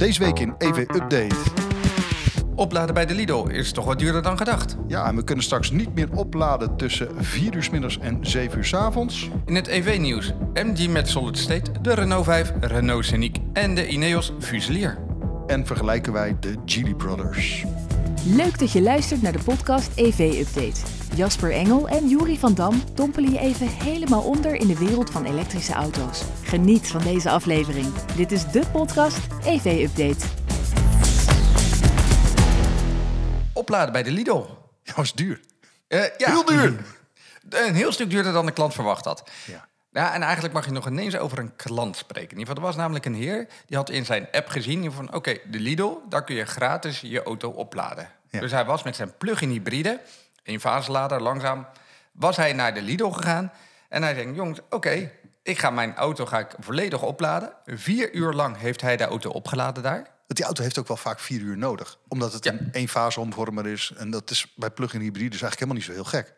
Deze week in EV Update. Opladen bij de Lidl is toch wat duurder dan gedacht. Ja, en we kunnen straks niet meer opladen tussen 4 uur 's middags en 7 uur 's avonds. In het EV-nieuws MG met Solid State, de Renault 5, Renault Scenic en de Ineos Fusilier. En vergelijken wij de Geely Brothers. Leuk dat je luistert naar de podcast EV Update. Jasper Engel en Juri van Dam dompelen je even helemaal onder in de wereld van elektrische auto's. Geniet van deze aflevering. Dit is de podcast EV Update. Opladen bij de Lidl. Ja, was duur. Eh, ja. Heel duur. Een heel stuk duurder dan de klant verwacht had. Ja. Ja, en eigenlijk mag je nog ineens over een klant spreken. In ieder geval, er was namelijk een heer die had in zijn app gezien... van, oké, de Lidl, daar kun je gratis je auto opladen. Ja. Dus hij was met zijn plug-in hybride, een faselader, langzaam... was hij naar de Lidl gegaan en hij zei... jongens, oké, ik ga mijn auto ga ik volledig opladen. Vier uur lang heeft hij de auto opgeladen daar. Die auto heeft ook wel vaak 4 uur nodig. Omdat het Ja. een eenfase omvormer is. En dat is bij plug-in hybride dus eigenlijk helemaal niet zo heel gek.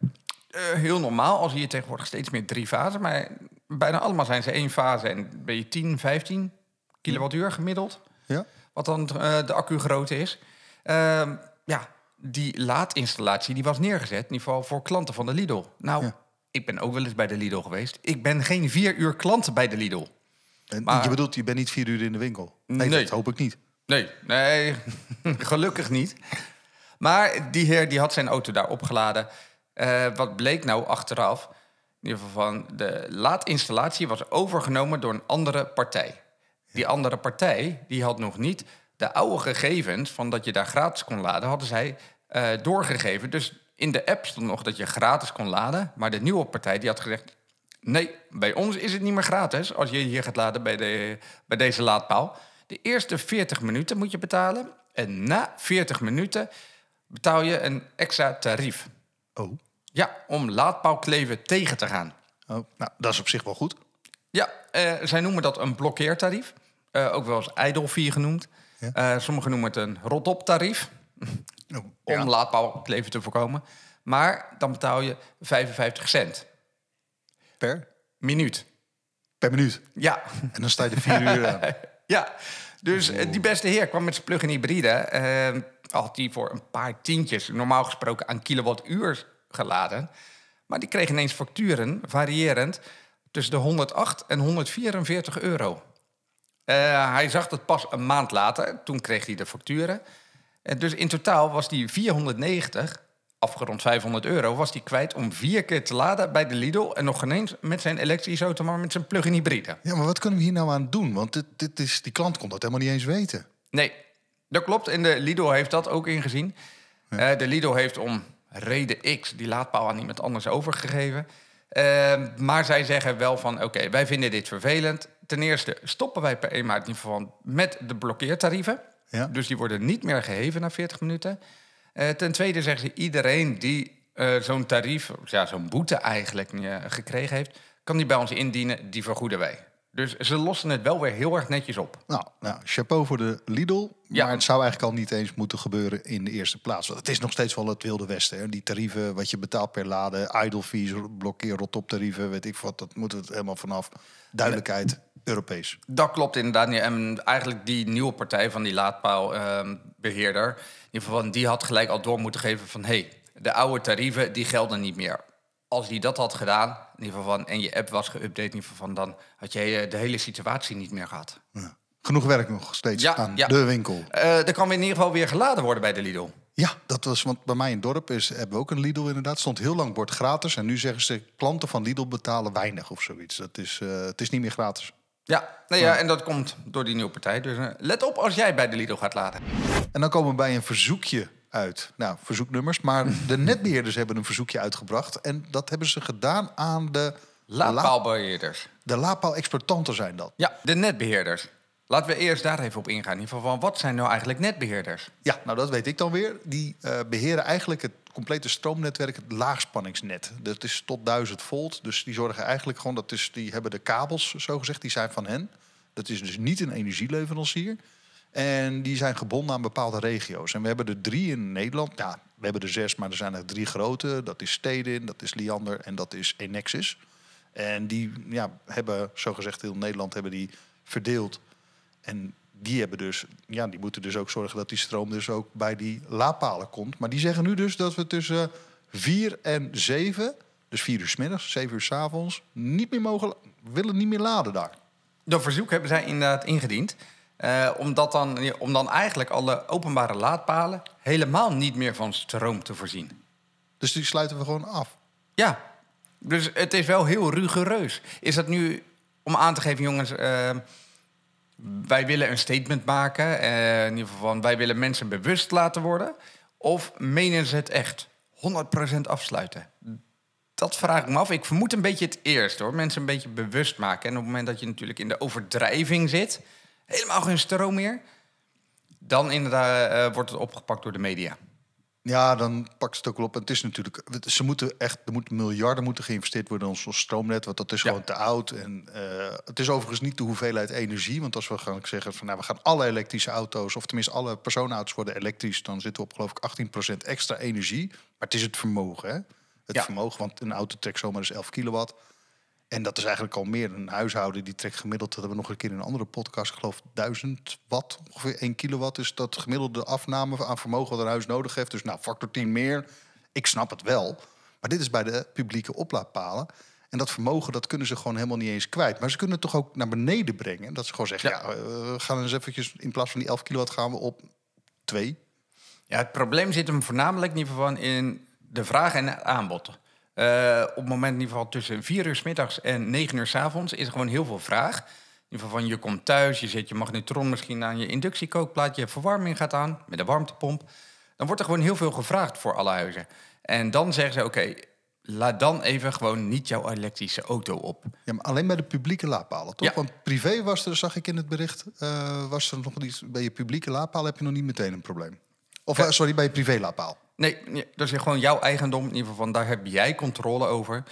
Eh, heel normaal, als je tegenwoordig steeds meer drie fasen... maar bijna allemaal zijn ze één fase en ben je 10, 15 kilowattuur gemiddeld... Ja? wat dan eh, de accu-grootte is. Ehm, ja, die laadinstallatie die was neergezet, in ieder geval voor klanten van de Lidl. Nou, Ja. ik ben ook wel eens bij de Lidl geweest. Ik ben geen vier uur klant bij de Lidl. En Maar- je bedoelt, je bent niet 4 uur in de winkel? Nee, Nee. dat hoop ik niet. Nee, nee, gelukkig niet. Maar die heer die had zijn auto daar opgeladen. Eh, wat bleek nou achteraf? In ieder geval van de laadinstallatie was overgenomen door een andere partij. Die andere partij die had nog niet de oude gegevens van dat je daar gratis kon laden, hadden zij eh, doorgegeven. Dus in de app stond nog dat je gratis kon laden. Maar de nieuwe partij die had gezegd: Nee, bij ons is het niet meer gratis als je hier gaat laden bij, de, bij deze laadpaal. De eerste 40 minuten moet je betalen. En na 40 minuten betaal je een extra tarief. Oh. Ja, om laadpaalkleven tegen te gaan. oh. Nou, dat is op zich wel goed. Ja, eh, zij noemen dat een blokkeertarief. Eh, ook wel eens fee genoemd. Ja. Eh, sommigen noemen het een rot-op tarief. Oh, Om laadpaalkleven te voorkomen. Maar dan betaal je 55 cent. Per? Minuut. Per minuut. Ja, En dan sta je er 4 uur aan. Ja, dus die beste heer kwam met zijn plug-in hybride. Eh, had hij voor een paar tientjes, normaal gesproken aan kilowattuur geladen. Maar die kreeg ineens facturen, variërend, tussen de 108 en 144 euro. Eh, hij zag het pas een maand later, toen kreeg hij de facturen. En dus in totaal was die 490, afgerond 500 euro, was hij kwijt om vier keer te laden bij de Lidl. En nog geen eens met zijn elektrische auto, maar met zijn plug-in hybride. Ja, maar wat kunnen we hier nou aan doen? Want dit, dit is, die klant kon dat helemaal niet eens weten. Nee, dat klopt. En de Lidl heeft dat ook ingezien. Eh, de Lidl heeft om reden X die laadpaal aan iemand anders overgegeven. Eh, maar zij zeggen wel van, oké, wij vinden dit vervelend. Ten eerste stoppen wij per 1 maart in ieder geval met de blokkeertarieven. Ja. Dus die worden niet meer geheven na 40 minuten. Eh, ten tweede zeggen ze, iedereen die zo'n tarief, ja, zo'n boete eigenlijk gekregen heeft... kan die bij ons indienen, die vergoeden wij. Dus ze lossen het wel weer heel erg netjes op. Nou, nou, chapeau voor de Lidl. Ja. Maar het zou eigenlijk al niet eens moeten gebeuren in de eerste plaats. Want het is nog steeds wel het wilde westen. Hè? Die tarieven, wat je betaalt per laden, idle fees, blokkeer, rot-op tarieven, weet ik wat. Dat moeten we het helemaal vanaf. Duidelijkheid, Europees. Dat klopt inderdaad. niet. En eigenlijk die nieuwe partij van die laadpaalbeheerder... in ieder geval, die had gelijk al door moeten geven van... hé, hey, de oude tarieven die gelden niet meer. Als die dat had gedaan, in ieder geval van, en je app was geüpdate... in ieder geval van, dan had je eh, de hele situatie niet meer gehad. Ja. Genoeg werk nog steeds Ja, aan ja. de winkel. Eh er kan in ieder geval weer geladen worden bij de Lidl. Ja, dat was, want bij mij in het dorp is, hebben we ook een Lidl inderdaad. stond heel lang bord gratis. En nu zeggen ze, klanten van Lidl betalen weinig of zoiets. Dat is, eh, het is niet meer gratis. Ja, nee, ja, en dat komt door die nieuwe partij. Dus let op als jij bij de Lidl gaat laden. En dan komen we bij een verzoekje uit. Nou, verzoeknummers. Maar de netbeheerders hebben een verzoekje uitgebracht. En dat hebben ze gedaan aan de... La- Laadpaalbeheerders. de laadpaal-exploitanten zijn dat. Ja, de netbeheerders. Laten we eerst daar even op ingaan. In ieder geval van, wat zijn nou eigenlijk netbeheerders? Ja, nou dat weet ik dan weer. Die eh, beheren eigenlijk het complete stroomnetwerk, het laagspanningsnet. Dat is tot 1000 volt. Dus die zorgen eigenlijk gewoon, dat is, die hebben de kabels, zo gezegd, die zijn van hen. Dat is dus niet een energieleverancier. En die zijn gebonden aan bepaalde regio's. En we hebben er drie in Nederland. Ja, we hebben er zes, maar er zijn er drie grote. Dat is Stedin, dat is Liander en dat is Enexis. En die ja, hebben, zogezegd heel Nederland, hebben die verdeeld. En die hebben dus, ja, die moeten dus ook zorgen dat die stroom dus ook bij die laadpalen komt. Maar die zeggen nu dus dat we tussen 4 en 7, dus 4 uur s middags, 7 uur s avonds, niet meer mogen, willen niet meer laden daar. Dat verzoek hebben zij inderdaad ingediend. Uh, omdat dan, om dan eigenlijk alle openbare laadpalen helemaal niet meer van stroom te voorzien. Dus die sluiten we gewoon af? Ja, dus het is wel heel rigoureus. Is dat nu om aan te geven, jongens, uh, wij willen een statement maken. Uh, in ieder geval van, wij willen mensen bewust laten worden. Of menen ze het echt? 100% afsluiten. Dat vraag ik me af. Ik vermoed een beetje het eerst hoor. Mensen een beetje bewust maken. En op het moment dat je natuurlijk in de overdrijving zit, helemaal geen stroom meer. Dan inderdaad uh, wordt het opgepakt door de media. Ja, dan pakt het ook wel op. En het is natuurlijk, ze moeten echt, er moeten miljarden moeten geïnvesteerd worden in ons stroomnet, want dat is gewoon te oud. En uh, het is overigens niet de hoeveelheid energie, want als we gaan zeggen van nou, we gaan alle elektrische auto's, of tenminste alle personenauto's worden elektrisch, dan zitten we op geloof ik 18% extra energie. Maar het is het vermogen, hè? Het Ja. vermogen, want een auto trekt zomaar eens 11 kilowatt. En dat is eigenlijk al meer. Een huishouden die trekt gemiddeld, dat hebben we nog een keer in een andere podcast, ik geloof 1000 watt, ongeveer 1 kilowatt is dat gemiddelde afname aan vermogen wat een huis nodig heeft. Dus nou, factor 10 meer. Ik snap het wel. Maar dit is bij de publieke oplaadpalen. En dat vermogen, dat kunnen ze gewoon helemaal niet eens kwijt. Maar ze kunnen het toch ook naar beneden brengen. Dat ze gewoon zeggen, ja, Ja. eh, we gaan eens eventjes, in plaats van die 11 kilowatt gaan we op 2. Ja, het probleem zit hem voornamelijk in ieder geval in de vraag en het aanbod. Eh, op het moment in ieder geval tussen 4 uur s middags en 9 uur s avonds is er gewoon heel veel vraag. In ieder geval van je komt thuis, je zet je magnetron misschien aan je inductiekookplaat, je verwarming gaat aan met een warmtepomp. Dan wordt er gewoon heel veel gevraagd voor alle huizen. En dan zeggen ze, oké, laat dan even gewoon niet jouw elektrische auto op. Ja, maar alleen bij de publieke laadpalen, toch? Ja. Want privé was er, zag ik in het bericht, eh, was er nog iets. Bij je publieke laadpaal heb je nog niet meteen een probleem. Of eh, sorry, bij je privé laadpaal. Nee, nee, dat is gewoon jouw eigendom. In ieder geval van daar heb jij controle over.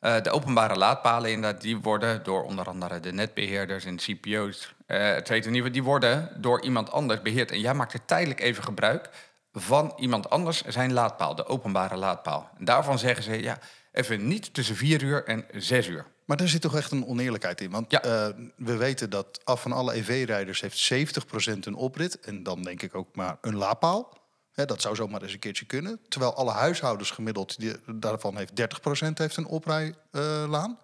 Eh, de openbare laadpalen inderdaad, die worden door onder andere de netbeheerders en CPO's, eh het weten in ieder geval, die worden door iemand anders beheerd. En jij maakt er tijdelijk even gebruik van iemand anders zijn laadpaal, de openbare laadpaal. En daarvan zeggen ze, ja, even niet tussen 4 uur en 6 uur. Maar daar zit toch echt een oneerlijkheid in. Want Ja. eh, we weten dat af van alle EV-rijders heeft 70% een oprit. En dan denk ik ook maar een laadpaal. Hè, dat zou zomaar eens een keertje kunnen. Terwijl alle huishoudens gemiddeld, die, daarvan heeft 30% heeft een oprijlaan.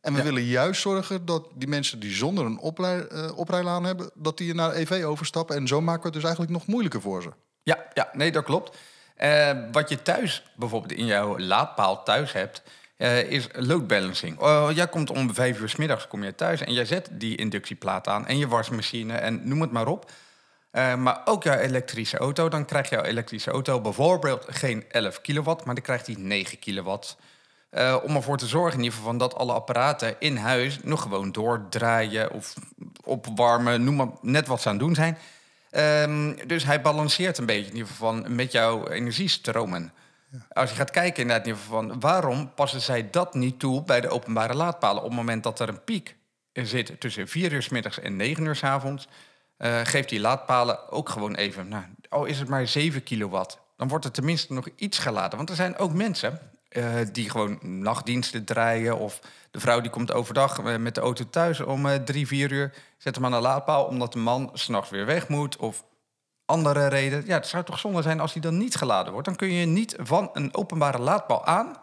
en we Ja. willen juist zorgen dat die mensen die zonder een oprij, eh, oprijlaan hebben... dat die naar EV overstappen. En zo maken we het dus eigenlijk nog moeilijker voor ze. Ja, ja nee, dat klopt. Eh, wat je thuis bijvoorbeeld in jouw laadpaal thuis hebt, eh, is load balancing. Oh, jij komt om vijf uur s middags kom je thuis en jij zet die inductieplaat aan en je wasmachine en noem het maar op. Eh, maar ook jouw elektrische auto, dan krijgt jouw elektrische auto bijvoorbeeld geen 11 kilowatt, maar dan krijgt hij 9 kilowatt. Eh, om ervoor te zorgen in ieder geval dat alle apparaten in huis nog gewoon doordraaien of opwarmen, noem maar net wat ze aan het doen zijn. Ehm, dus hij balanceert een beetje in ieder geval van met jouw energiestromen. Als je gaat kijken inderdaad in ieder geval van waarom passen zij dat niet toe bij de openbare laadpalen op het moment dat er een piek zit tussen 4 uur s middags en 9 uur s avonds, eh, geeft die laadpalen ook gewoon even, nou, al is het maar 7 kilowatt, dan wordt er tenminste nog iets geladen. Want er zijn ook mensen eh, die gewoon nachtdiensten draaien of de vrouw die komt overdag eh, met de auto thuis om drie, vier uur, zet hem aan de laadpaal omdat de man s'nachts weer weg moet of andere reden. Ja, het zou toch zonde zijn als hij dan niet geladen wordt. Dan kun je niet van een openbare laadpaal aan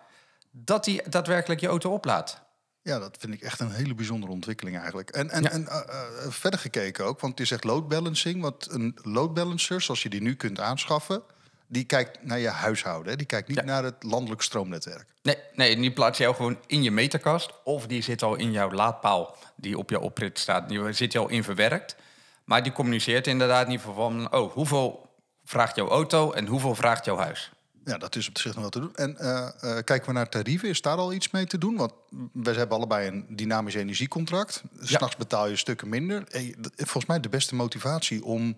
dat hij daadwerkelijk je auto oplaadt. Ja, dat vind ik echt een hele bijzondere ontwikkeling eigenlijk. En, en, Ja. en eh, eh, verder gekeken ook, want je zegt load balancing. Want een load balancer, zoals je die nu kunt aanschaffen... die kijkt naar je huishouden. Hè? Die kijkt niet Ja. naar het landelijk stroomnetwerk. Nee, nee, die plaats je jou gewoon in je meterkast. Of die zit al in jouw laadpaal die op jouw oprit staat. Die zit je al in verwerkt. Maar die communiceert inderdaad in ieder geval van... oh, hoeveel vraagt jouw auto en hoeveel vraagt jouw huis? Ja, dat is op zich nog wel te doen. En eh, eh, kijken we naar tarieven, is daar al iets mee te doen? Want we hebben allebei een dynamisch energiecontract. S'nachts betaal je stukken minder. Volgens mij de beste motivatie om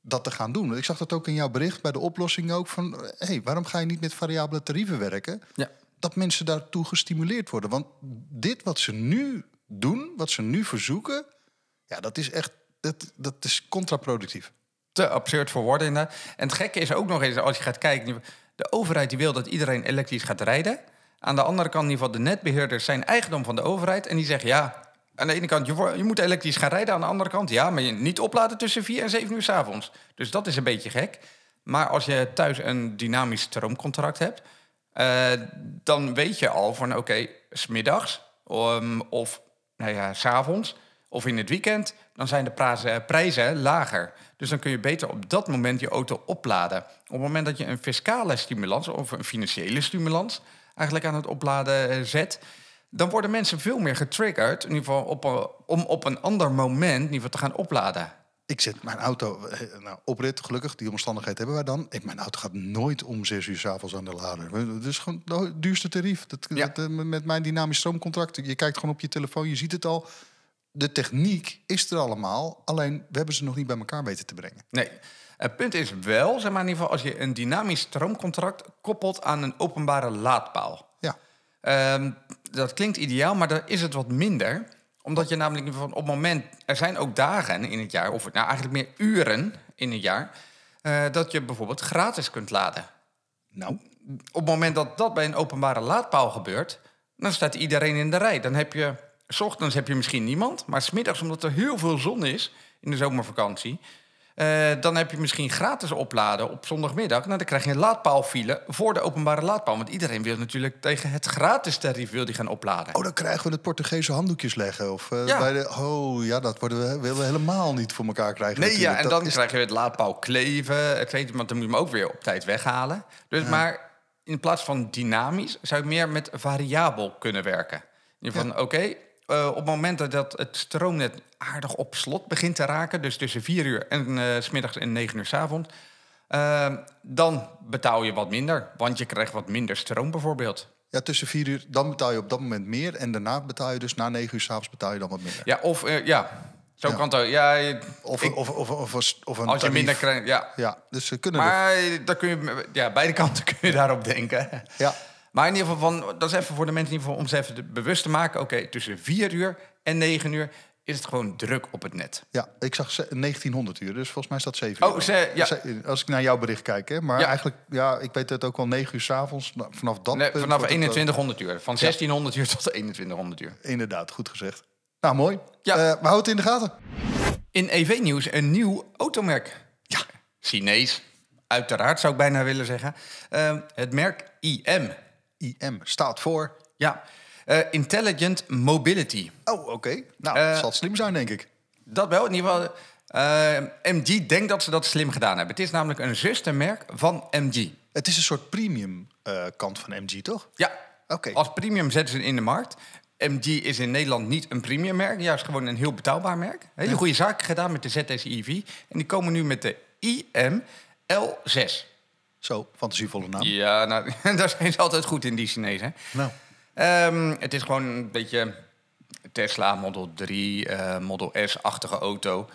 dat te gaan doen. Ik zag dat ook in jouw bericht bij de oplossing ook van... hey, waarom ga je niet met variabele tarieven werken? Ja. Dat mensen daartoe gestimuleerd worden. Want dit wat ze nu doen, wat ze nu verzoeken... ja, dat is echt dat, dat is contraproductief. Te absurd voor woorden. En het gekke is ook nog eens, als je gaat kijken... de overheid die wil dat iedereen elektrisch gaat rijden. Aan de andere kant, in ieder geval, de netbeheerders zijn eigendom van de overheid. En die zeggen, ja, aan de ene kant, je, moet elektrisch gaan rijden. Aan de andere kant, ja, maar je niet opladen tussen 4 en 7 uur s avonds. Dus dat is een beetje gek. Maar als je thuis een dynamisch stroomcontract hebt, eh, dan weet je al van oké, s smiddags um, of nou ja, s'avonds of in het weekend, dan zijn de prijzen lager. Dus dan kun je beter op dat moment je auto opladen. Op het moment dat je een fiscale stimulans of een financiële stimulans eigenlijk aan het opladen eh, zet, dan worden mensen veel meer getriggerd, in ieder geval op een, om op een ander moment in ieder geval te gaan opladen. Ik zet mijn auto eh, nou, oprit, gelukkig, die omstandigheid hebben wij dan. Ik, mijn auto gaat nooit om zes uur s'avonds aan de lader. Het is gewoon het duurste tarief. Dat, Ja. dat, eh, met mijn dynamisch stroomcontract, je kijkt gewoon op je telefoon, je ziet het al. De techniek is er allemaal, alleen we hebben ze nog niet bij elkaar weten te brengen. Nee. Het punt is wel, zeg maar in ieder geval, als je een dynamisch stroomcontract koppelt aan een openbare laadpaal. Ja, Ehm, dat klinkt ideaal, maar daar is het wat minder. Omdat je namelijk in ieder geval op het moment... Er zijn ook dagen in het jaar, of nou eigenlijk meer uren in het jaar... eh, dat je bijvoorbeeld gratis kunt laden. nou, Op het moment dat dat bij een openbare laadpaal gebeurt... dan staat iedereen in de rij. Dan heb je... S ochtends heb je misschien niemand, maar smiddags, omdat er heel veel zon is in de zomervakantie... eh, dan heb je misschien gratis opladen op zondagmiddag. Nou, dan krijg je een laadpaalfile voor de openbare laadpaal. Want iedereen wil natuurlijk tegen het gratis tarief wil die gaan opladen. oh, dan krijgen we het Portugese handdoekjes leggen. Of, eh, Ja. bij de, oh ja, dat worden we, willen we helemaal niet voor elkaar krijgen. Nee, ja, en Dat dan is- krijg je het laadpaal kleven. Ik weet, want dan moet je hem ook weer op tijd weghalen. Dus maar in plaats van dynamisch zou je meer met variabel kunnen werken. In geval, oké, eh, op het moment dat- dat het stroomnet aardig op slot begint te raken, dus tussen 4 uur en eh, s smiddags en 9 uur s avonds, eh, dan betaal je wat minder, want je krijgt wat minder stroom bijvoorbeeld. Ja, tussen vier uur, dan betaal je op dat moment meer. En daarna betaal je dus na negen uur s'avonds betaal je dan wat minder. Ja, of eh, ja, zo Ja. kan het ook. Ja, je- Of, ik- of, of, of, of, een als je minder krijgt, ja. Ja, dus ze kunnen Maar dan kun je, ja, beide kanten kun je daarop denken. Ja, Maar in ieder geval, van, dat is even voor de mensen in ieder geval om ze even bewust te maken. Oké, tussen 4 uur en 9 uur is het gewoon druk op het net. ja, ik zag ze- 1900 uur, dus volgens mij staat 7 uur. Oh, ze, ja. Als ik naar jouw bericht kijk, hè. Maar Ja. eigenlijk, ja, ik weet het ook wel 9 uur s'avonds. Nou, vanaf dat Nee, vanaf wordt het, eh, 2100 uur. Van 1600 uur tot 2100 uur. inderdaad, goed gezegd. Nou, mooi. Ja. Ja. we houden het in de gaten. In EV-nieuws een nieuw automerk. Ja, Chinees. Uiteraard zou ik bijna willen zeggen. Ehm, het merk IM. IM staat voor... Ja, eh, Intelligent Mobility. Oh, oké. Nou, Eh, dat zal slim zijn, denk ik. Dat wel, in ieder geval. eh, MG denkt dat ze dat slim gedaan hebben. Het is namelijk een zustermerk van MG. Het is een soort premium eh, kant van MG, toch? Ja, Oké. als premium zetten ze in de markt. MG is in Nederland niet een premium merk, juist gewoon een heel betaalbaar merk. Hele goede zaken gedaan met de ZS EV. En die komen nu met de IM L6. Zo, fantasievolle naam. Ja, nou, daar zijn ze altijd goed in, die Chinezen. Nou, Ehm, het is gewoon een beetje Tesla Model 3, eh, Model S-achtige auto.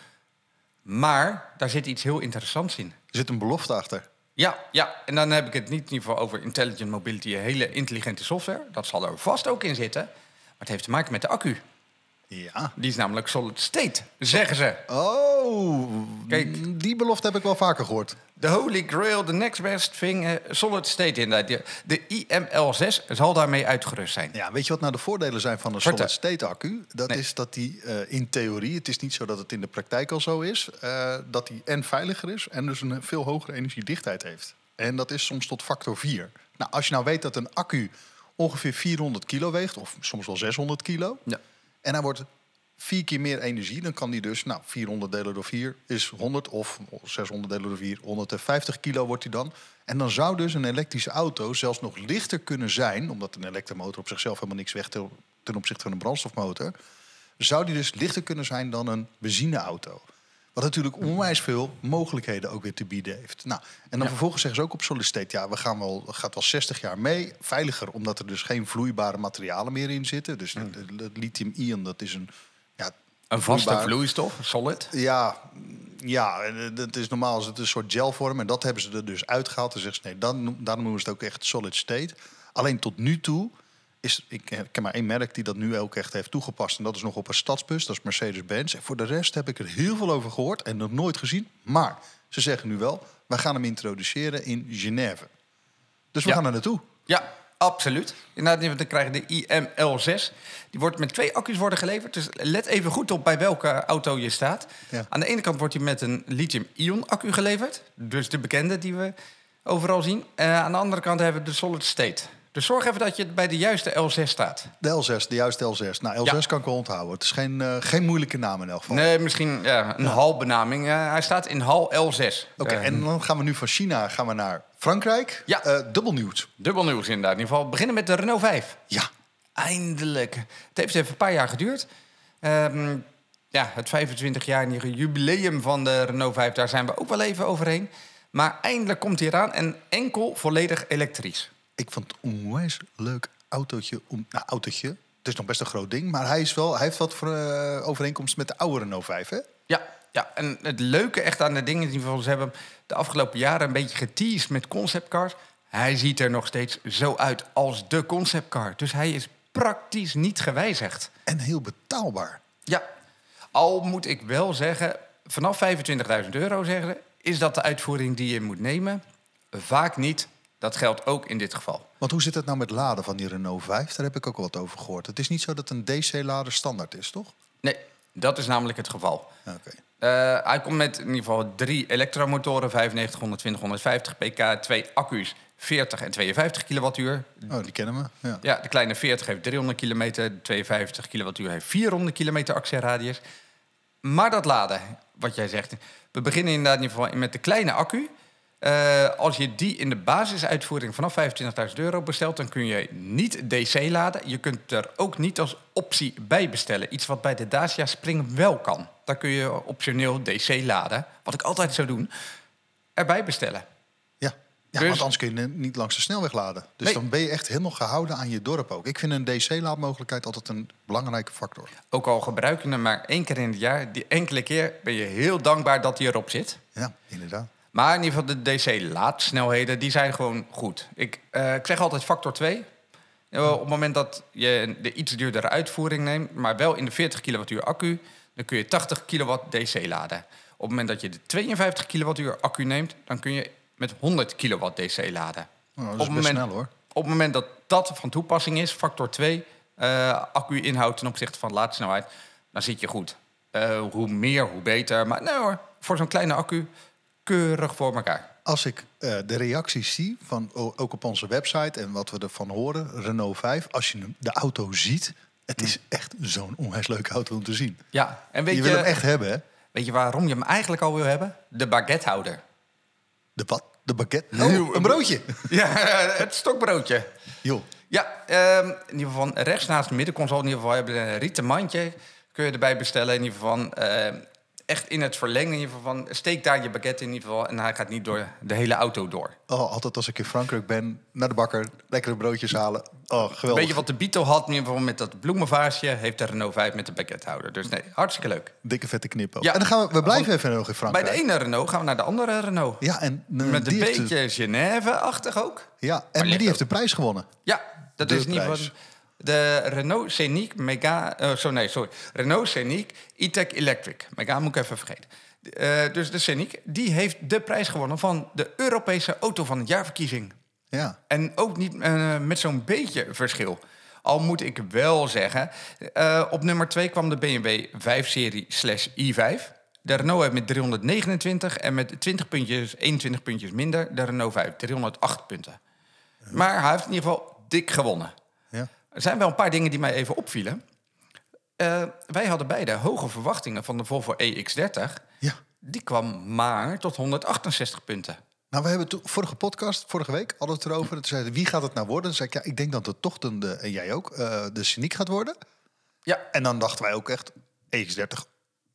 Maar daar zit iets heel interessants in. er zit een belofte achter. Ja, ja, en dan heb ik het niet in ieder geval over intelligent mobility, een hele intelligente software. Dat zal er vast ook in zitten. Maar het heeft te maken met de accu. Ja. Die is namelijk solid state, zeggen ze. Oh, Kijk. die belofte heb ik wel vaker gehoord. De holy grail, the next best thing, eh, solid state inderdaad. De, de IML6 zal daarmee uitgerust zijn. Ja, weet je wat nou de voordelen zijn van een solid state accu? Dat Nee. is dat die eh, in theorie, het is niet zo dat het in de praktijk al zo is, eh, dat die en veiliger is en dus een veel hogere energiedichtheid heeft. En dat is soms tot factor 4. Nou, als je nou weet dat een accu ongeveer 400 kilo weegt, of soms wel 600 kilo, Ja. En hij wordt vier keer meer energie, dan kan die dus, nou, 400 delen door 4 is 100, of 600 delen door 4, 150 kilo wordt hij dan. En dan zou dus een elektrische auto zelfs nog lichter kunnen zijn, omdat een elektromotor op zichzelf helemaal niks ten- ten opzichte van een brandstofmotor, zou die dus lichter kunnen zijn dan een benzineauto. Wat natuurlijk onwijs veel mogelijkheden ook weer te bieden heeft. Nou, en dan Ja. vervolgens zeggen ze ook op Solid State... ja, we gaan wel, gaat wel 60 jaar mee. Veiliger, omdat er dus geen vloeibare materialen meer in zitten. Dus het, het lithium-ion, dat is een... Ja, Een vaste vloeistof, solid. Ja, ja, eh, dat is normaal is het een soort gelvorm. En dat hebben ze er dus uitgehaald. En zeggen ze, nee, dan, daarom noemen ze het ook echt Solid State. Alleen tot nu toe is... Ik eh, ken maar één merk die dat nu ook echt heeft toegepast. En dat is nog op een stadsbus, dat is Mercedes-Benz. En voor de rest heb ik er heel veel over gehoord en nog nooit gezien. Maar ze zeggen nu wel, wij gaan hem introduceren in Genève. Dus we Ja. gaan er naartoe. Ja, Absoluut. Inderdaad, dan krijgen de IML6. Die wordt met twee accu's worden geleverd. Dus let even goed op bij welke auto je staat. Ja. Aan de ene kant wordt hij met een lithium-ion accu geleverd. Dus de bekende die we overal zien. Eh, aan de andere kant hebben we de solid state. Dus zorg even dat je bij de juiste L6 staat. De L6, de juiste L6. Nou, L6 Ja. kan ik wel onthouden. Het is geen, eh, geen moeilijke naam in elk geval. Nee, misschien ja, een halbenaming. Hij staat in hal L6. Oké, Eh, en dan gaan we nu van China gaan we naar Frankrijk. Ja. Eh, dubbel nieuws. Dubbel nieuws inderdaad. In ieder geval beginnen met de Renault 5. Ja. Eindelijk. Het heeft even een paar jaar geduurd. Ehm, ja, het 25-jarige jubileum van de Renault 5, daar zijn we ook wel even overheen. Maar eindelijk komt hij eraan en enkel volledig elektrisch. Ik vond het een onwijs leuk autootje. Om, nou, autootje. Het is nog best een groot ding. Maar hij, is wel, hij heeft wat voor, eh, overeenkomst met de oude Renault 5, hè? Ja, ja, en het leuke echt aan de dingen die we hebben de afgelopen jaren een beetje geteased met conceptcars. Hij ziet er nog steeds zo uit als de conceptcar. Dus hij is praktisch niet gewijzigd. En heel betaalbaar. Ja, al moet ik wel zeggen, vanaf 25.000 euro zeggen ze, is dat de uitvoering die je moet nemen? Vaak niet. Dat geldt ook in dit geval. Want hoe zit het nou met laden van die Renault 5? Daar heb ik ook wel wat over gehoord. Het is niet zo dat een DC-lader standaard is, toch? Nee, dat is namelijk het geval. Oké. Eh, hij komt met in ieder geval drie elektromotoren, 95, 120, 150 pk, twee accu's, 40 en 52 kilowattuur. Oh, die kennen we. Ja. Ja, de kleine 40 heeft 300 kilometer, de 52 kilowattuur heeft 400 kilometer actieradius. Maar dat laden, wat jij zegt, we beginnen inderdaad in ieder geval met de kleine accu. Eh, als je die in de basisuitvoering vanaf 25.000 euro bestelt, dan kun je niet DC laden. Je kunt er ook niet als optie bij bestellen. Iets wat bij de Dacia Spring wel kan. Daar kun je optioneel DC laden, wat ik altijd zou doen, erbij bestellen. Ja, ja Dus- want anders kun je niet langs de snelweg laden. Dus Nee. dan ben je echt helemaal gehouden aan je dorp ook. Ik vind een DC-laadmogelijkheid altijd een belangrijke factor. Ook al gebruik je hem maar één keer in het jaar, die enkele keer ben je heel dankbaar dat hij erop zit. Ja, inderdaad. Maar in ieder geval de DC-laadsnelheden, die zijn gewoon goed. Ik, eh, ik zeg altijd factor 2. Eh, op het moment dat je de iets duurdere uitvoering neemt, maar wel in de 40 kilowattuur accu, dan kun je 80 kilowatt DC laden. Op het moment dat je de 52 kilowattuur accu neemt, dan kun je met 100 kilowatt DC laden. Nou, dat Op is het moment- snel hoor. Op het moment dat dat van toepassing is, factor 2, eh accu-inhoud ten opzichte van laadsnelheid, dan zit je goed. Hoe meer, hoe beter. Maar nee hoor, voor zo'n kleine accu, keurig voor elkaar. Als ik eh, de reacties zie, van, ook op onze website en wat we ervan horen, Renault 5, als je de auto ziet, het is echt zo'n onwijs leuke auto om te zien. Ja, en weet je je, wil hem echt hebben, hè? weet je waarom je hem eigenlijk al wil hebben? De baguettehouder. De wat? De baguette? Oh, een broodje. Ja, het stokbroodje. Joh. Ja, ehm, in ieder geval van rechts naast de middenconsole in ieder geval hebben we een rieten mandje. Kun je erbij bestellen. In ieder geval van, ehm, echt in het verlengen. In ieder geval van, steek daar je baguette in ieder geval. En hij gaat niet door de hele auto door. Oh, altijd als ik in Frankrijk ben, naar de bakker, lekkere broodjes halen. Oh, geweldig. Een beetje wat de Beetle had, in ieder geval met dat bloemenvaasje, heeft de Renault 5 met de baguettehouder. Dus nee, hartstikke leuk. Dikke vette knippen. Ja. En dan gaan we, we blijven even nog in Bij Frankrijk. de ene Renault gaan we naar de andere Renault. Ja, en eh, Met een heeft de- beetje Genève-achtig ook. ja, en maar die heeft de prijs gewonnen. Ja, dat De is prijs. geval de Renault Scenic Mega... eh, zo, nee, sorry. Renault Scenic E-Tech Electric. Mega moet ik even vergeten. Eh, dus de Scenic, die heeft de prijs gewonnen van de Europese Auto van het Jaarverkiezing. Ja, En ook niet eh, met zo'n beetje verschil. Al moet ik wel zeggen, op nummer 2 kwam de BMW 5-serie slash i5. De Renault heeft met 329 en met 20 puntjes, 21 puntjes minder. De Renault 5, 308 punten. Maar hij heeft in ieder geval dik gewonnen. Er zijn wel een paar dingen die mij even opvielen. Eh, wij hadden beide hoge verwachtingen van de Volvo EX30. ja. Die kwam maar tot 168 punten. Nou, we hebben toen, vorige podcast, vorige week, hadden we het erover. Toen zeiden wie gaat het nou worden? Toen zei ik, ja, ik denk dat het toch de, en jij ook, eh, de Scenic gaat worden. Ja, En dan dachten wij ook echt EX30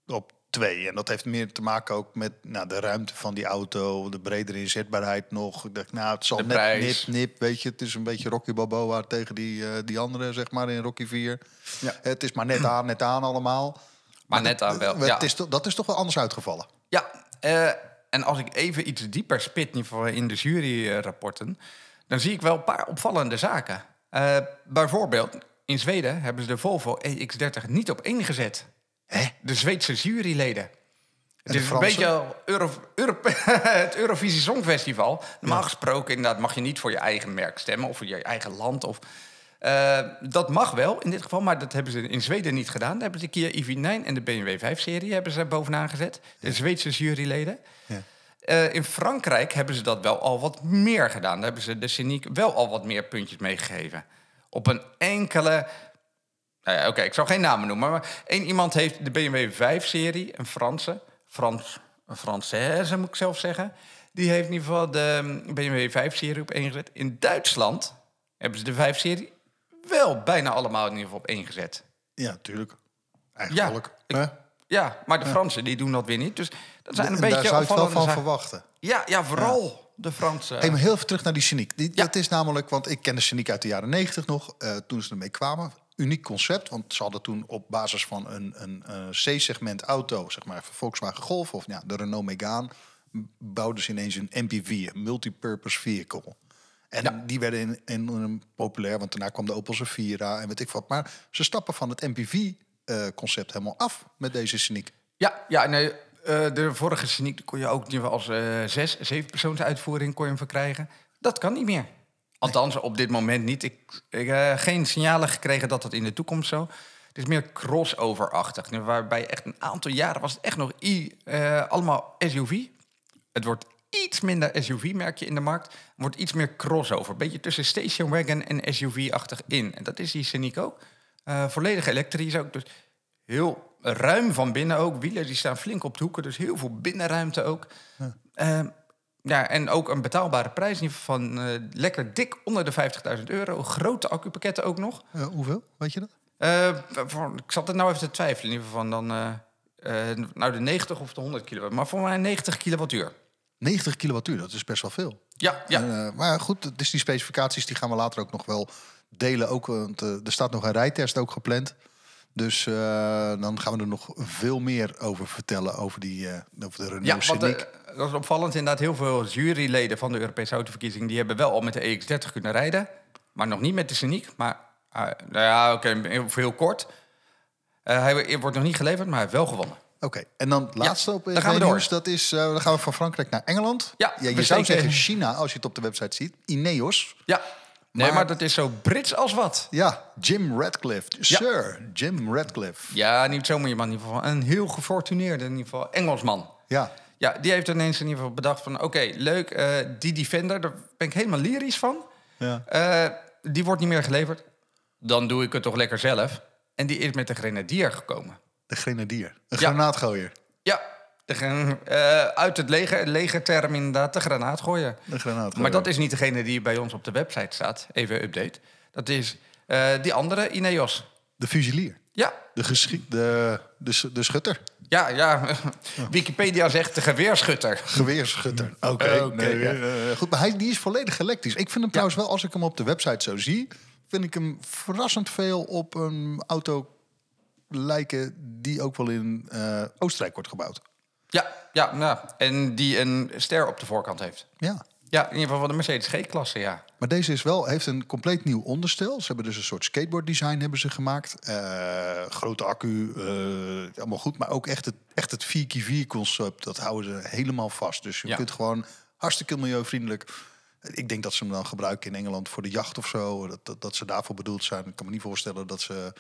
op twee. En dat heeft meer te maken ook met nou, de ruimte van die auto, de bredere inzetbaarheid nog. Ik dacht, nou, het zal De net prijs. nip, nip, weet je. Het is een beetje Rocky Balboa tegen die, eh, die andere, zeg maar, in Rocky 4. Ja. Het is maar net aan, net aan allemaal. maar net aan wel. Het Ja. is, dat is toch wel anders uitgevallen. Ja, eh, en als ik even iets dieper spit in de juryrapporten, dan zie ik wel een paar opvallende zaken. Eh, bijvoorbeeld, in Zweden hebben ze de Volvo EX30 niet op één gezet. Hè? De Zweedse juryleden. Het is een beetje Euro, Euro- het Eurovisie Songfestival. Normaal gesproken inderdaad mag je niet voor je eigen merk stemmen of voor je eigen land. Of, Eh, dat mag wel in dit geval, maar dat hebben ze in Zweden niet gedaan. Daar hebben ze de Kia EV9 en de BMW 5-serie hebben ze bovenaan gezet. De Zweedse juryleden. Ja. Eh, in Frankrijk hebben ze dat wel al wat meer gedaan. Daar hebben ze de Scenic wel al wat meer puntjes meegegeven. Op een enkele... Nou ja, oké, ik zal geen namen noemen. Maar één iemand heeft de BMW 5-serie, een Franse... Frans, een Française moet ik zelf zeggen. Die heeft in ieder geval de BMW 5-serie op één gezet. In Duitsland hebben ze de 5-serie wel bijna allemaal in ieder geval op één gezet. Ja, tuurlijk. Eigenlijk. ik-? Ja, maar de Fransen die doen dat weer niet. Dus dat zijn een En beetje daar zou wel van verwachten. Ja, ja, vooral de Fransen. Hey, maar heel even terug naar die Scenic. Die, Ja. Dat is namelijk, want ik ken de uit de jaren negentig nog, eh, toen ze ermee kwamen. Uniek concept, want ze hadden toen op basis van een, een, eh, C-segment auto, zeg maar Volkswagen Golf of ja, de Renault Megane, bouwden ze ineens een MPV, een multipurpose vehicle. En Ja. die werden in, in, in populair, want daarna kwam de Opel Zafira en weet ik wat. Maar ze stappen van het MPV-concept helemaal af met deze Scenic. Ja, ja nee, eh, de vorige Scenic kon je ook als eh zes, zeven persoons uitvoering kon je hem verkrijgen. Dat kan niet meer. Althans, op dit moment niet. Ik ik heb geen signalen gekregen dat dat in de toekomst zo. Het is meer crossover-achtig. Waarbij echt een aantal jaren was het echt nog i, eh, allemaal SUV. Het wordt iets minder SUV, merk je in de markt. Het wordt iets meer crossover. Beetje tussen station wagon en SUV-achtig in. En dat is die Scenic ook. Eh, volledig elektrisch ook. Dus heel ruim van binnen ook. Wielen die staan flink op de hoeken, dus heel veel binnenruimte ook. Ja, ja en ook een betaalbare prijs in ieder geval van eh, lekker dik onder de 50.000 euro. Grote accupakketten ook nog. Eh, hoeveel, weet je dat? Eh, voor- ik zat er nou even te twijfelen in ieder geval van dan... nou, de 90 of de 100 kilowatt. Maar voor mij 90 kilowattuur. 90 kilowattuur, dat is best wel veel. Ja, ja. En, maar goed, dus die specificaties die gaan we later ook nog wel delen. Ook, want er staat nog een rijtest ook gepland. Dus dan gaan we er nog veel meer over vertellen. Over, die, over de Renault Ja, Scenic. Eh, dat is opvallend. Inderdaad, heel veel juryleden van de Europese autoverkiezing... die hebben wel al met de EX30 kunnen rijden. Maar nog niet met de Scenic. Maar, eh, nou ja, oké, heel, heel kort. Eh, hij wordt nog niet geleverd, maar hij heeft wel gewonnen. Oké, en dan laatste op dan gaan we door. Dat is, eh, dan gaan we van Frankrijk naar Engeland. Ja, je we zou zeggen China, als je het op de website ziet. Ineos. Ja, nee, Maar- maar dat is zo Brits als wat. Ja, Jim Radcliffe. Sir, Jim Radcliffe. Ja, niet zomaar iemand in ieder geval. Een heel gefortuneerde in ieder geval Engelsman. Ja, Ja, die heeft ineens in ieder geval bedacht van... oké, leuk, eh, die Defender, daar ben ik helemaal lyrisch van. ja. Eh, die wordt niet meer geleverd. Dan doe ik het toch lekker zelf. En die is met de Grenadier gekomen. de grenadier. Een Ja. granaatgooier. Ja, de, eh, uit het leger, legerterm inderdaad, de granaat gooien. Een granaatgooier. Maar dat is niet degene die bij ons op de website staat. Even update. Dat is die andere, Ineos. De fusilier. Ja, De, de, de, de schutter. Ja, ja. Wikipedia zegt de geweerschutter. Geweerschutter. Oké, Oké, nee, ja. eh, goed. Maar hij, die is volledig elektrisch. Ik vind hem trouwens wel, als ik hem op de website zo zie... vind ik hem verrassend veel op een auto lijken... die ook wel in eh, Oostenrijk wordt gebouwd. Ja, ja nou, en die een ster op de voorkant heeft. Ja. Ja, in ieder geval van de Mercedes G-klasse, ja. Maar deze is wel, heeft een compleet nieuw onderstel. Ze hebben dus een soort skateboard design hebben ze gemaakt. Eh, grote accu, eh, allemaal goed. Maar ook echt het, echt het 4x4 concept, dat houden ze helemaal vast. Dus je Ja. kunt gewoon hartstikke milieuvriendelijk... Ik denk dat ze hem dan gebruiken in Engeland voor de jacht of zo. Dat, dat, dat ze daarvoor bedoeld zijn. Ik kan me niet voorstellen dat ze...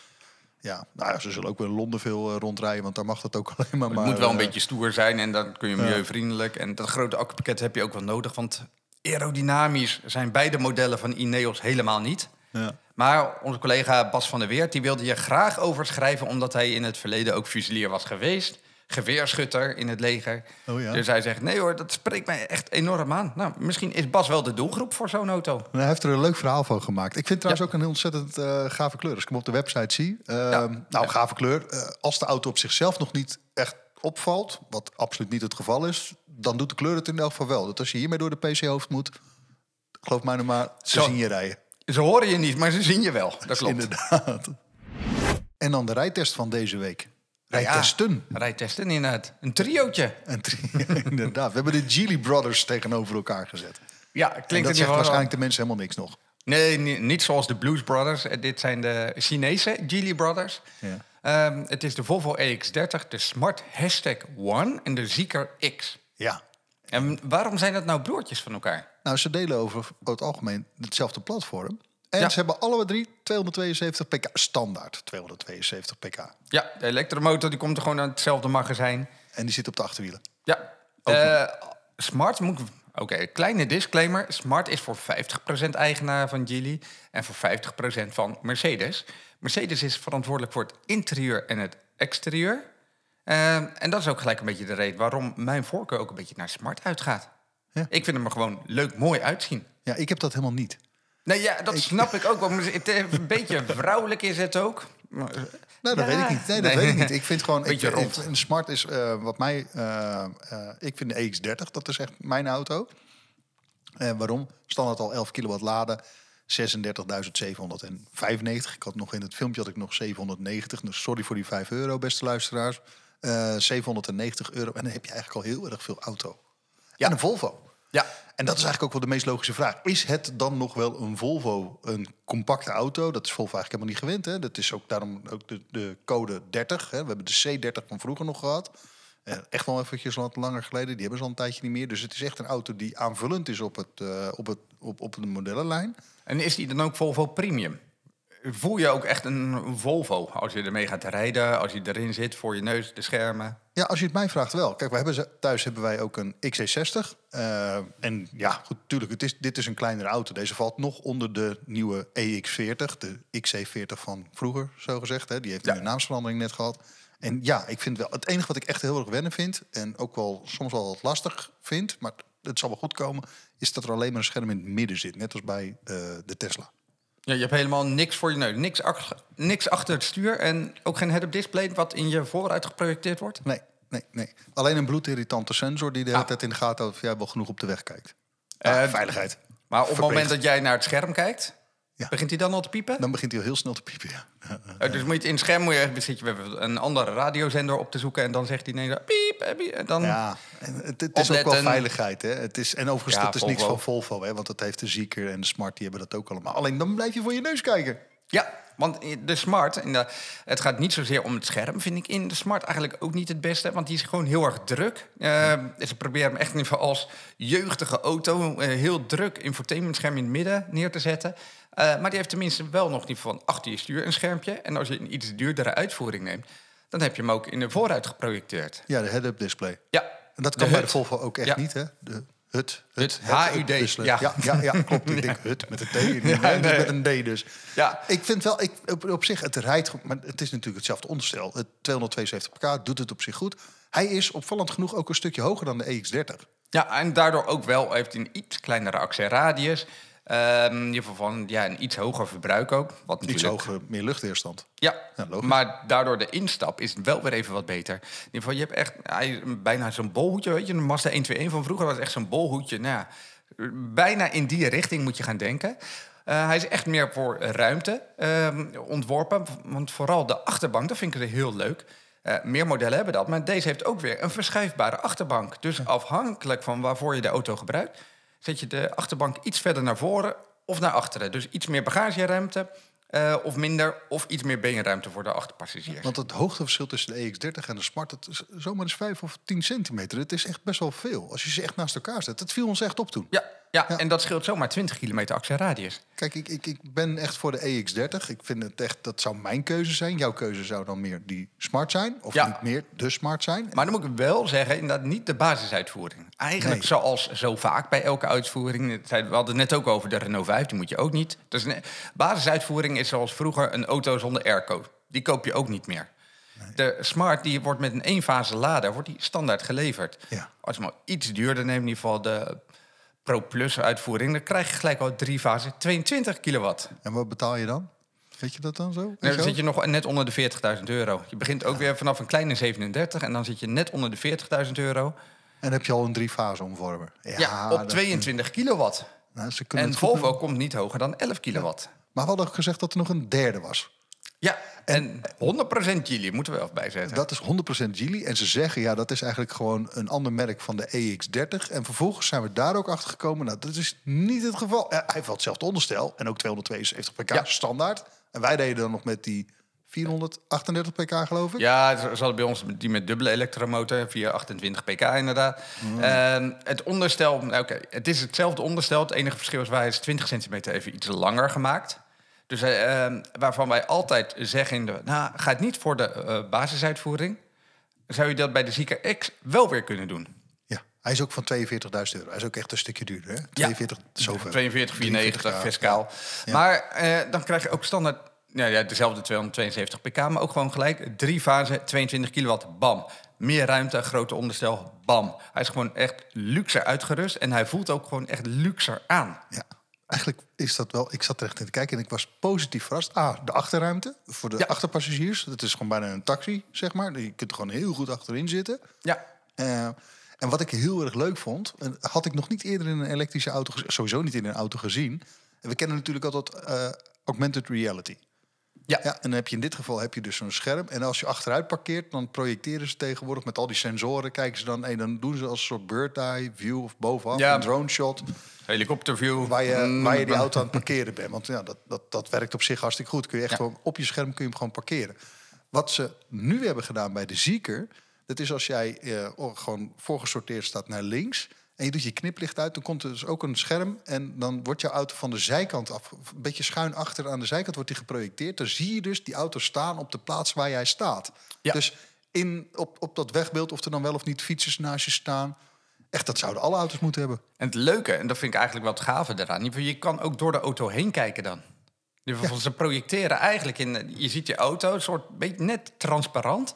Ja, nou ja, ze zullen ook wel in Londen veel eh, rondrijden, want daar mag dat ook alleen maar. Het maar, moet wel een beetje stoer zijn en dan kun je milieuvriendelijk. En dat grote accupakket heb je ook wel nodig, want aerodynamisch zijn beide modellen van Ineos helemaal niet. Ja. Maar onze collega Bas van der Weert die wilde je graag overschrijven... omdat hij in het verleden ook fusilier was geweest. Geweerschutter in het leger. Oh ja. Dus hij zegt, nee hoor, dat spreekt mij echt enorm aan. Nou, misschien is Bas wel de doelgroep voor zo'n auto. Hij heeft er een leuk verhaal van gemaakt. Ik vind trouwens ook een ontzettend eh, gave kleur. Als ik hem op de website zie. eh, Nou, gave kleur. Eh, als de auto op zichzelf nog niet echt opvalt, wat absoluut niet het geval is, dan doet de kleur het in elk geval wel. Dat als je hiermee door de PC-hoofd moet, geloof mij nou maar, ze Zo. zien je rijden. Ze horen je niet, maar ze zien je wel. Dat klopt. Inderdaad. En dan de rijtest van deze week. Ja, Rijtesten. Rijtesten inderdaad. Een triootje. En tri- inderdaad. We hebben de Geely Brothers tegenover elkaar gezet. Ja, En klinkt dat in zegt waarschijnlijk de mensen helemaal niks nog. Nee, ni- niet zoals de Blues Brothers. Eh, Dit zijn de Chinese Geely Brothers. Ja. Ehm, het is de Volvo EX30, de Smart Hashtag One en de Zeekr X. Ja. En waarom zijn dat nou broertjes van elkaar? Nou, ze delen over, het algemeen hetzelfde platform. En Ja. ze hebben alle drie 272 pk. Standaard 272 pk. Ja, de elektromotor die komt er gewoon uit hetzelfde magazijn. En die zit op de achterwielen. Ja. Eh, Smart moet. Oké, kleine disclaimer. Smart is voor 50% eigenaar van Geely en voor 50% van Mercedes. Mercedes is verantwoordelijk voor het interieur en het exterieur. Eh, en dat is ook gelijk een beetje de reden waarom mijn voorkeur ook een beetje naar Smart uitgaat. Ja. Ik vind hem er gewoon leuk mooi uitzien. Ja, ik heb dat helemaal niet. Nee, ja, dat snap ik ook wel. maar Het een beetje vrouwelijk is het ook. Maar, eh, Nou, dat Ja. weet ik niet. Nee, dat Nee. weet ik niet. Ik vind gewoon... Beetje ik, rond. een Smart is eh, wat mij... eh, ik vind de EX30, dat is echt mijn auto. Eh, waarom? Standaard al 11 kilowatt laden. 36.795. Ik had nog in het filmpje had ik nog 790. Dus sorry voor die 5 euro, beste luisteraars. Eh 790 euro. En dan heb je eigenlijk al heel erg veel auto. Ja. En een Volvo. ja, En dat is eigenlijk ook wel de meest logische vraag. Is het dan nog wel een Volvo, een compacte auto? Dat is Volvo eigenlijk helemaal niet gewend. Hè? Dat is ook daarom ook de, de code 30. Hè? We hebben de C30 van vroeger nog gehad. Eh, echt wel eventjes wat langer geleden. Die hebben ze al een tijdje niet meer. Dus het is echt een auto die aanvullend is op, het, eh, op, het, op, op de modellenlijn. En is die dan ook Volvo Premium? Voel je ook echt een Volvo als je ermee gaat rijden, als je erin zit, voor je neus, de schermen? Ja, als je het mij vraagt wel. Kijk, we hebben ze, thuis hebben wij ook een XC60. Eh, en ja, goed, natuurlijk, het is, dit is een kleinere auto. Deze valt nog onder de nieuwe EX40. De XC40 van vroeger, zo gezegd. Hè. Die heeft Ja. een naamsverandering net gehad. En ja, ik vind wel... Het enige wat ik echt heel erg wennen vind... en ook wel soms wel wat lastig vind... maar het zal wel goed komen... is dat er alleen maar een scherm in het midden zit. Net als bij eh, de Tesla. Ja, je hebt helemaal niks voor je neus, niks, ach- niks achter het stuur en ook geen head-up display wat in je vooruit geprojecteerd wordt? Nee, nee, nee. Alleen een bloedirritante sensor... die de hele Ah. tijd in de gaten houdt... of jij wel genoeg op de weg kijkt. Eh, Ah, veiligheid. Maar op het moment dat jij naar het scherm kijkt, Ja. begint hij dan al te piepen? Dan begint hij al heel snel te piepen, ja. Eh, dus moet je het in het scherm moet je, zit je een andere radiozender op te zoeken en dan zegt hij nee, piep, eh, piep, en dan... Ja, en het, het is ook wel veiligheid. Hè? Het is, en overigens, Ja, dat is niks van Volvo. Hè? Want dat heeft de Zieker en de Smart, die hebben dat ook allemaal. Alleen dan blijf je voor je neus kijken. Ja, want de Smart, de, het gaat niet zozeer om het scherm, vind ik in de Smart eigenlijk ook niet het beste. Want die is gewoon heel erg druk. Eh, ze proberen hem echt in ieder geval als jeugdige auto eh, heel druk infotainmentscherm in het midden neer te zetten. Eh, maar die heeft tenminste wel nog niet van achter je stuur een schermpje. En als je een iets duurdere uitvoering neemt, dan heb je hem ook in de vooruit geprojecteerd. Ja, de head-up display. Ja, En dat De kan bij de. Volvo ook echt Ja. niet, hè? De hut. Het HUD, ja. ja. Ja, ja, klopt. Ik denk hut met een T. en Ja, nee, met een D dus. Ja. Ik vind wel, ik, op, op zich, het rijdt goed. Maar het is natuurlijk hetzelfde onderstel. Het 272 pk doet het op zich goed. Hij is opvallend genoeg ook een stukje hoger dan de E EX30. Ja, en daardoor ook wel heeft hij een iets kleinere actieradius. Ehm, in ieder geval van ja, een iets hoger verbruik ook. Wat Iets natuurlijk, hoger, meer luchtweerstand. Ja, Ja, logisch. maar daardoor de instap is wel weer even wat beter. In ieder geval, je hebt echt bijna zo'n bolhoedje, weet je. Een Mazda 121 van vroeger was echt zo'n bolhoedje. Nou, ja, bijna in die richting moet je gaan denken. Eh, hij is echt meer voor ruimte ehm, ontworpen. Want vooral de achterbank, dat vind ik heel leuk. Eh, meer modellen hebben dat, maar deze heeft ook weer een verschuifbare achterbank. Dus afhankelijk van waarvoor je de auto gebruikt, zet je de achterbank iets verder naar voren of naar achteren. Dus iets meer bagageruimte eh, of minder, of iets meer beenruimte voor de achterpassagiers. Want het hoogteverschil tussen de EX30 en de Smart, dat is zomaar eens 5 of 10 centimeter. Het is echt best wel veel. Als je ze echt naast elkaar zet. Dat viel ons echt op toen. Ja, ja, Ja. en dat scheelt zomaar 20 kilometer actieradius. Kijk, ik, ik, ik ben echt voor de EX30. Ik vind het echt, dat zou mijn keuze zijn. Jouw keuze zou dan meer die Smart zijn. Of Ja. niet meer de Smart zijn. Maar dan moet ik wel zeggen, inderdaad niet de basisuitvoering. Eigenlijk Nee. zoals zo vaak bij elke uitvoering. We hadden het net ook over de Renault 5, die moet je ook niet. Dus een basisuitvoering is zoals vroeger een auto zonder airco. Die koop je ook niet meer. De Smart die wordt met een eenfase lader wordt die standaard geleverd. Ja. Als je maar iets duurder neemt, in ieder geval de Pro Plus uitvoering... dan krijg je gelijk al drie fasen, 22 kilowatt. En wat betaal je dan? Weet je dat dan zo? Nee, Weet dan zit je nog net onder de 40.000 euro. Je begint ook weer vanaf een kleine 37 en dan zit je net onder de 40.000 euro. En dan heb je al een drie-fase omvormer. Ja, op dat- 22 kilowatt. nou, ze En Volvo komt niet hoger dan 11 kilowatt. Maar we hadden ook gezegd dat er nog een derde was. Ja, en 100% Geely moeten we wel bijzetten. Dat is 100% Geely. En ze zeggen, ja, dat is eigenlijk gewoon een ander merk van de EX30. En vervolgens zijn we daar ook achter gekomen. Nou, dat is niet het geval. Hij heeft wel hetzelfde onderstel. En ook 272 pk Ja. standaard. En wij deden dan nog met die 438 pk geloof ik. Ja, ze hadden bij ons die met dubbele elektromotor, 428 pk inderdaad. Mm. En het onderstel, nou, oké, het is hetzelfde onderstel. Het enige verschil is wij is 20 centimeter even iets langer gemaakt. Dus eh, eh, waarvan wij altijd zeggen, in de, nou, ga het niet voor de eh, basisuitvoering. Zou je dat bij de Zieker X wel weer kunnen doen? Ja, hij is ook van 42.000 euro. Hij is ook echt een stukje duurder. Hè? 42, zoveel. 42, 94 ja. fiscaal. Ja. Maar eh, dan krijg je ook standaard ja, ja, dezelfde 272 pk, maar ook gewoon gelijk drie fasen, 22 kilowatt, bam. Meer ruimte, grote onderstel, bam. Hij is gewoon echt luxer uitgerust en hij voelt ook gewoon echt luxer aan. Ja, eigenlijk is dat wel. Ik zat er echt in te kijken en ik was positief verrast. Ah, de achterruimte voor de Ja. achterpassagiers. Dat is gewoon bijna een taxi, zeg maar. Je kunt er gewoon heel goed achterin zitten. Ja, Eh, en wat ik heel erg leuk vond, en had ik nog niet eerder in een elektrische auto, sowieso niet in een auto gezien. En we kennen natuurlijk altijd eh, augmented reality. Ja. Ja, en dan heb je in dit geval heb je dus zo'n scherm. En als je achteruit parkeert, dan projecteren ze tegenwoordig met al die sensoren. Kijken ze dan, en dan doen ze als een soort bird eye view of bovenaf, Ja. een drone shot. helikopterview. Waar je, Mm, waar je die auto aan het parkeren bent. Want ja, dat, dat, dat werkt op zich hartstikke goed. Kun je echt Ja. gewoon op je scherm kun je hem gewoon parkeren. Wat ze nu hebben gedaan bij de Zieker... dat is als jij eh, gewoon voorgesorteerd staat naar links... en je doet je kniplicht uit, dan komt er dus ook een scherm... en dan wordt jouw auto van de zijkant af... een beetje schuin achter aan de zijkant wordt die geprojecteerd. Dan zie je dus die auto staan op de plaats waar jij staat. Ja. Dus in, op, op dat wegbeeld, of er dan wel of niet fietsers naast je staan... echt, dat zouden alle auto's moeten hebben. En het leuke, en dat vind ik eigenlijk wel het gave geval, je kan ook door de auto heen kijken dan. Ze projecteren eigenlijk in... Je ziet je auto, een soort beetje net transparant...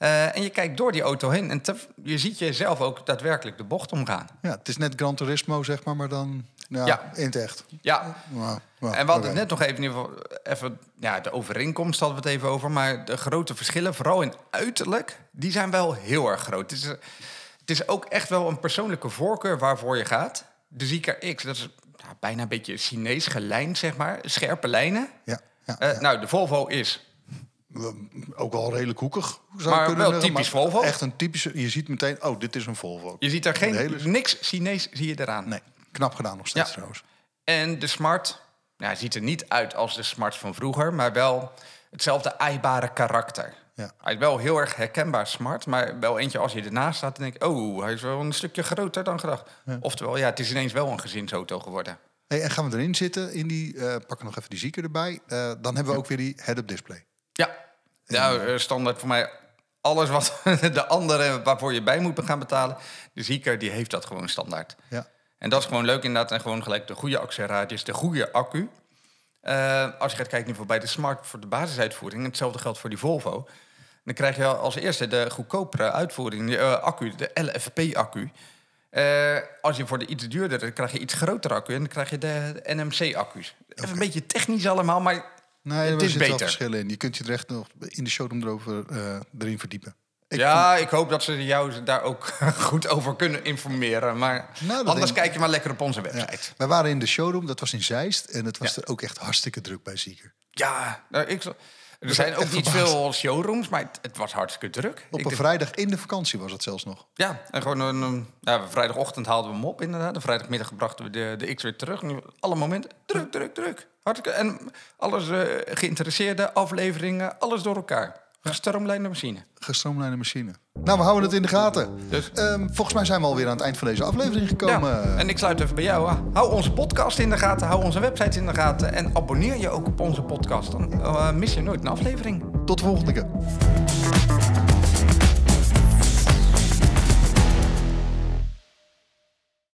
Eh, en je kijkt door die auto heen en te- je ziet jezelf ook daadwerkelijk de bocht omgaan. Ja, het is net Gran Turismo, zeg maar, maar dan ja, Ja. in het echt. Ja, Nou, nou, en we hadden het net nog even, even ja, de overeenkomst hadden we het even over. Maar de grote verschillen, vooral in uiterlijk, die zijn wel heel erg groot. Het is, het is ook echt wel een persoonlijke voorkeur waarvoor je gaat. De Zika X, dat is bijna een beetje Chinees gelijnd, zeg maar. Scherpe lijnen. Ja, ja, Eh, ja. Nou, de Volvo is Ook wel redelijk hoekig. Zou Maar je kunnen wel typisch maar Volvo. Echt een typische. Je ziet meteen, oh, dit is een Volvo. Je ziet er geen, Een hele- niks Chinees zie je eraan. Nee, knap gedaan nog steeds Ja. trouwens. En de Smart ja, ziet er niet uit als de Smart van vroeger, maar wel hetzelfde aaibare karakter. Ja. Hij is wel heel erg herkenbaar smart, maar wel eentje als je ernaast staat en denkt, oh, hij is wel een stukje groter dan gedacht. Oftewel, ja, het is ineens wel een gezinsauto geworden. Hey, en gaan we erin zitten, in die, eh pakken nog even die zieker erbij. Eh, dan hebben we ook weer die head-up display. Ja, nou, eh, standaard voor mij alles wat de andere waarvoor je bij moet gaan betalen. De Zieker, die heeft dat gewoon standaard. Ja. En dat is gewoon leuk inderdaad. En gewoon gelijk de goede actieradius, de goede accu. Eh, als je gaat kijken in ieder geval bij de Smart voor de basisuitvoering... hetzelfde geldt voor die Volvo... dan krijg je als eerste de goedkopere uitvoering, de eh, accu, de LFP-accu. Eh, als je voor de iets duurder, dan krijg je iets grotere accu... en dan krijg je de NMC-accu's. Even een beetje technisch allemaal, maar Nee, het er is zitten beter. verschillen in. Je kunt je er echt nog in de showroom erover eh, erin verdiepen. Ik ja, ik hoop dat ze jou daar ook goed over kunnen informeren. Maar Nou, anders kijk je maar lekker op onze Ja. website. Wij waren in de showroom, dat was in Zeist. En het was Ja. er ook echt hartstikke druk bij Zieker. Ja, nou, ik, er zijn ook niet verbaasd. veel showrooms, maar het, het was hartstikke druk. Op een vrijdag in de vakantie was het zelfs nog. ja, en gewoon een, ja, vrijdagochtend haalden we hem op inderdaad. En vrijdagmiddag brachten we de, de X weer terug. Alle momenten, druk, druk, druk. Hartstikke, en alles eh, geïnteresseerde, afleveringen, alles door elkaar. Gestroomlijnde machine. Gestroomlijnde machine. Nou, we houden het in de gaten. Dus- Ehm, volgens mij zijn we alweer aan het eind van deze aflevering gekomen. Ja, en ik sluit even bij jou. hè. Hou onze podcast in de gaten, hou onze website in de gaten... en abonneer je ook op onze podcast. Dan eh, mis je nooit een aflevering. Tot de volgende keer.